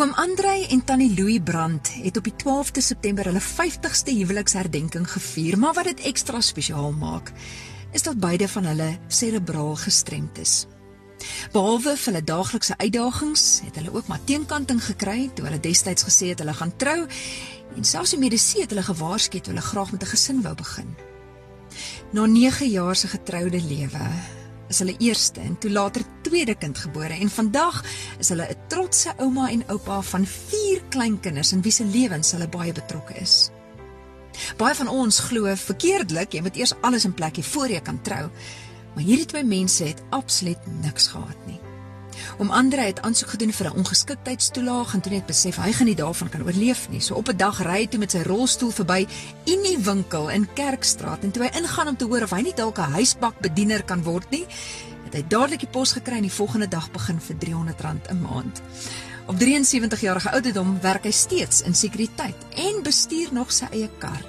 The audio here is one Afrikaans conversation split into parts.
Oom Andrei en tannie Louis Brandt het op die 12de September hulle 50ste huweliksherdenking gevier, maar wat dit ekstra spesiaal maak, is dat beide van hulle serebraal gestremd is. Behalwe vir hulle daaglikse uitdagings, het hulle ook maar teenkanting gekry toe hulle destyds gesê het hulle gaan trou en selfs die mediese het hulle gewaarsku het hulle graag met 'n gesin wou begin. Na 9 jaar se getroude lewe is hulle eerste en toe later tweede kind gebore en vandag is hulle 'n trotse ouma en oupa van 4 kleinkinders in wie se lewens hulle baie betrokke is. Baie van ons glo verkeerdelik jy moet eers alles in plek hê voor jy kan trou. Maar hierdie twee mense het absoluut niks gehad nie. Om Andre het aansoek gedoen vir 'n ongeskiktheidstoelaag en toe net besef hy gaan nie daarvan kan oorleef nie. So op 'n dag ry hy toe met sy rolstoel verby in die winkel in Kerkstraat en toe hy ingaan om te hoor of hy nie dalk 'n huisbakbediener kan word nie, het hy dadelik die pos gekry en die volgende dag begin vir R300 'n maand. Op 73 jarige ouderdom werk hy steeds in sekuriteit en bestuur nog sy eie kar.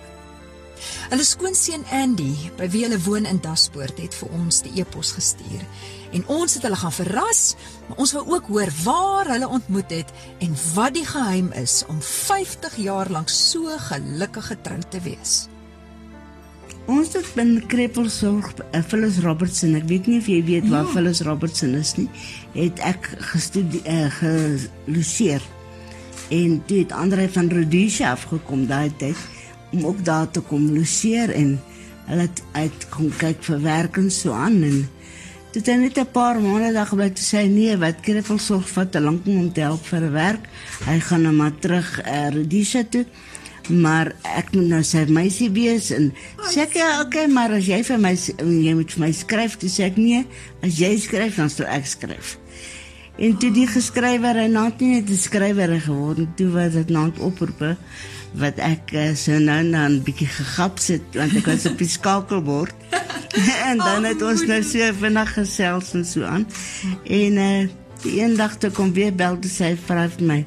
Hulle skoonseun Andy, by wie hulle woon in Daspoort, het vir ons die e-pos gestuur. En ons het hulle gaan verras, maar ons wou ook hoor waar hulle ontmoet het en wat die geheim is om 50 jaar lank so gelukkig getroud te wees. Ons het bin Krepelsorg, uh, Phyllis Robertson, ek weet nie of jy weet waar ja. Phyllis Robertson is nie, het ek gestudeer uh, geluseer. En toe het Andre van Rhodesia afgekom daai tyd om ook daar te kom loseer en hulle het uit kom kyk vir werk en so aan en dit het net 'n paar maande daar gebly te sê nee wat Krefel sorg vat te lank om te help vir werk. Hy gaan nou maar terug uh, Rhodesia toe. Maar ek moet nou sy meisie wees en sê ek ja okay maar as jy vir my jy moet vir my skryf. Dis ek nee as jy skryf dan sal ek skryf en toe die geskrywer en naat nie net 'n skrywer geword toe was dit naat oproepe wat ek uh, so nou nou 'n bietjie gegap sit want ek was op die skakelbord. En dan het ons nou so vinnig gesels en so aan. En uh, die eendag toe kom weer bel te sê vrou vir my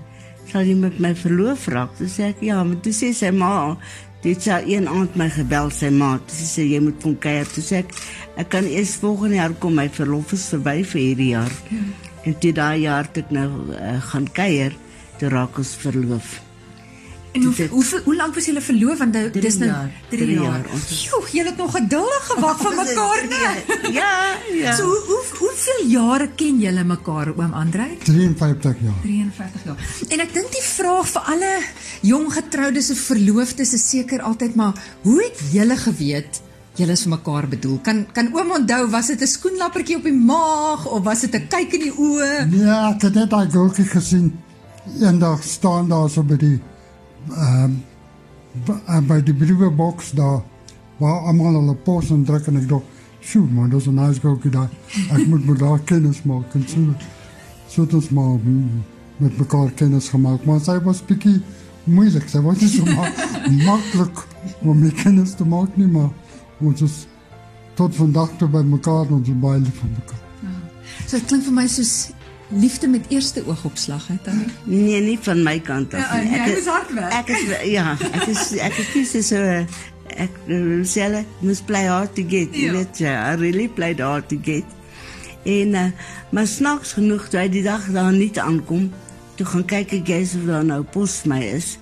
sal jy met my verloof raak? Toe sê ek ja maar toe sê sy ma dit sê een aand my gebel sy ma. Toe sê jy moet kom kuier. Toe sê ek ek kan eers volgende jaar kom my verlof is verby vir hierdie jaar. ja. En toe daai jaar toe ek nou uh, gaan kuier toe raak ons verloof En hoe hoe, hoe, hoe lank was julle verloof want dis nou 3 jaar. jaar. Joh, julle het nog geduldig gewag vir mekaar, nee. Ja, ja. So hoe hoe hoeveel jare ken julle mekaar, oom Andrei? 53 jaar. 53 jaar. En ek dink die vraag vir alle jong getroudes of verloofdes is seker altyd maar hoe het julle geweet julle is vir mekaar bedoel? Kan kan oom onthou was dit 'n skoenlappertjie op die maag of was dit 'n kyk in die oë? Ja, ek het dit daai goeie gesien. Eendag staan daar so by die ehm um, by die briefbox daar waar almal hulle pos en druk en ek dink, "Sjoe, man, dis 'n nice goeie daar. Ek moet met daar kennis maak." En so so dit is maar met mekaar kennis gemaak, maar sy was bietjie moeilik. Sy was nie so maklik om met kennis te maak nie, maar ons is tot vandag toe by mekaar ons is baie lief vir mekaar. Ja. So dit klink vir my soos liefde met eerste oogopslag het dan? Nee, nie van my kant af ja, nie. Ja, ek is hard werk. Ek is ja, ek is ek is kies so ek sê must play hard to get. Ja. Weet jy, I really played hard to get. En uh, maar snaaks genoeg toe hy die dag daar nie aankom, toe gaan kyk ek gous of daar nou pos my is.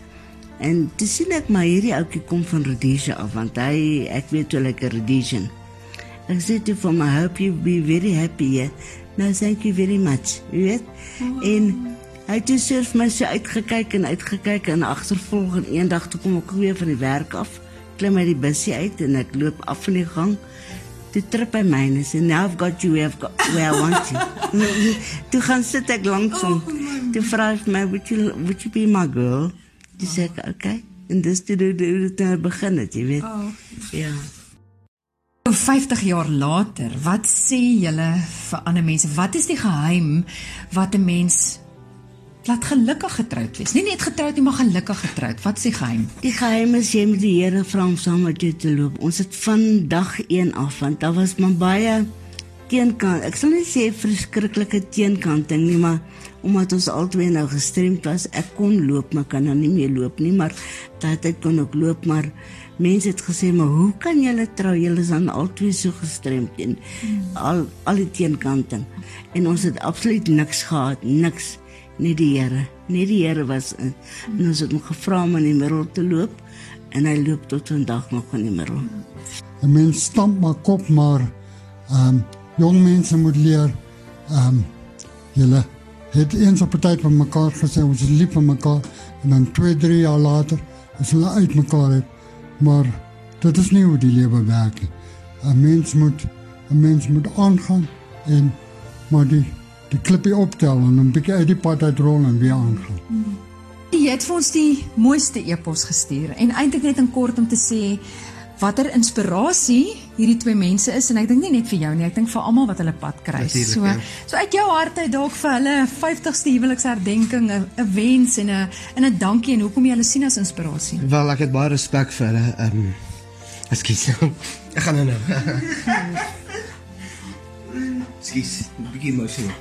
En toe sien ek maar hierdie ouetjie kom van Rhodesia af want hy ek weet hoe lekker Rhodesian. Ek sê toe vir my hope you be very happy here. Nou thank you very much. Jy weet? Oh. En hy het self my so uitgekyk en uitgekyk en agtervolg en eendag toe kom ek weer van die werk af, klim uit die busie uit en ek loop af van die gang. Toe trip hy my en sê now I've got you where I've got where I want you. toe gaan sit ek langs hom. Oh, toe vra hy my would you would you be my girl? Dis ek okay. En dis toe dit begin het, jy weet. Oh. Ja. 50 jaar later, wat sê julle vir ander mense? Wat is die geheim wat 'n mens laat gelukkig getroud wees? Nie net getroud nie, maar gelukkig getroud. Wat is die geheim? Die geheim is jy moet die Here vra om saam met jou te loop. Ons het van dag 1 af, want daar was maar baie teenkant. Ek sal nie sê verskriklike teenkanting nie, maar omdat ons albei nou gestremd was, ek kon loop, maar kan nou nie meer loop nie, maar daai tyd kon ek loop, maar mense het gesê maar hoe kan julle trou julle is dan altyd so gestremd en al al die teenkanting en ons het absoluut niks gehad niks nie die Here. Nie die Here was in. En ons het hom gevra om in die middel te loop en hy loop tot vandag nog in die middel. 'n Mens stamp maar kop maar ehm um, jong mense moet leer ehm um, julle het eens op 'n tyd van mekaar gesê ons is lief vir mekaar en dan 2, 3 jaar later is hulle uit mekaar het. Maar dit is nie hoe die lewe werk nie. 'n Mens moet 'n mens moet aangaan en maar die die klippie optel en 'n bietjie uit die pad uitrol en weer aangaan. Jy het vir ons die mooiste e-pos gestuur en eintlik net in kort om te sê watter inspirasie hierdie twee mense is en ek dink nie net vir jou nie, ek dink vir almal wat hulle pad. Natuurlijk, So ja. so uit jou hart uit dalk vir hulle 50ste huweliksherdenking 'n 'n wens en 'n en 'n dankie en hoekom jy hulle sien as inspirasie. Wel, ek het baie respek vir hulle. Ehm um, Ekskuus. ek gaan nou nou. Ekskuus, 'n bietjie emosioneel.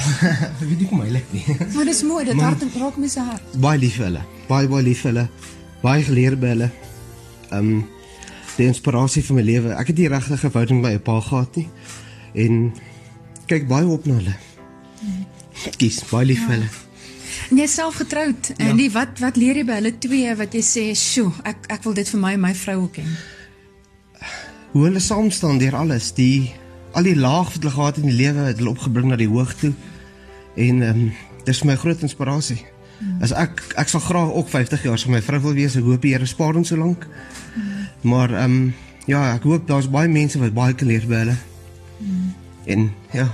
Ek weet nie hoe my lyk nie. Maar dis mooi, dit hart raak my se hart. baie lief vir hulle. Baie baie lief vir hulle. Baie geleer by hulle. Ehm um, die inspirasie vir my lewe. Ek het nie regtig 'n verhouding met my pa gehad nie. En kyk baie op na hulle. Kies baie lief vir hulle. En jy is self getroud. En die wat wat leer jy by hulle twee wat jy sê, "Sjoe, ek ek wil dit vir my en my vrou ook hê." Hoe hulle saam staan deur alles, die al die laag wat hulle gehad het in die lewe het hulle opgebring na die hoog toe. En ehm um, dis my groot inspirasie. As ek ek sal graag ook 50 jaar saam met my vrou wil wees. Ek hoop die Here spaar ons so lank. Maar ehm um, ja, ek hoop daar's baie mense wat baie kan leer by hulle. En ja,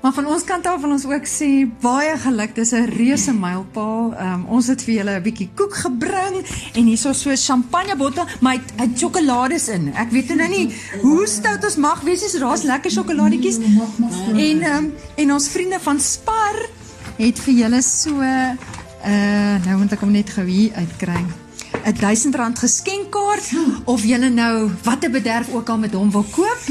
Maar van ons kant af wil ons ook sê baie geluk. Dis 'n reuse mylpaal. Um, ons het vir julle 'n bietjie koek gebring en hierso so 'n champagnebottel, maar hy het sjokolades in. Ek weet nou nie hoe stout ons mag wees nie, so daar's lekker sjokoladetjies. En um, en ons vriende van Spar het vir julle so uh nou moet ek hom net gou hier uitkry. 'n R1000 geskenkkaart of julle nou watter bederf ook al met hom wil koop.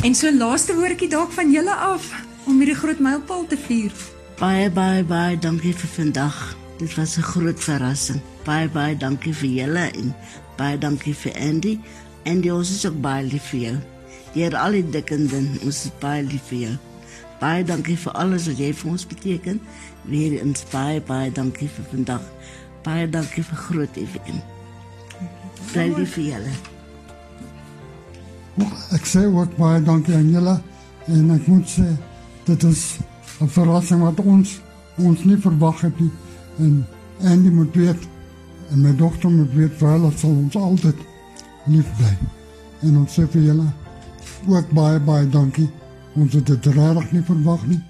En so laaste woordjie dalk van julle af om hierdie groot mylpaal te vier. Baie baie baie dankie vir vandag. Dit was 'n groot verrassing. Baie baie dankie vir julle en baie dankie vir Andy. Andy, ons is ook baie lief vir jou. Deur al die dik en dun, ons is baie lief vir jou. Baie dankie vir alles wat jy vir ons beteken. Weer eens baie baie dankie vir vandag. Baie dankie vir groot FM. Bly lief vir julle. Ek sê ook baie dankie aan julle en ek moet sê dit is 'n verrassing wat ons ons nie verwag het nie en Andy moet weet en my dogter moet weet vir hulle sal ons altyd lief bly. En ons sê vir julle ook baie baie dankie. Ons het dit regtig nie verwag nie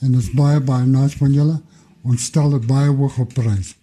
en dit is baie baie nice van julle. Ons stel dit baie hoog op prys.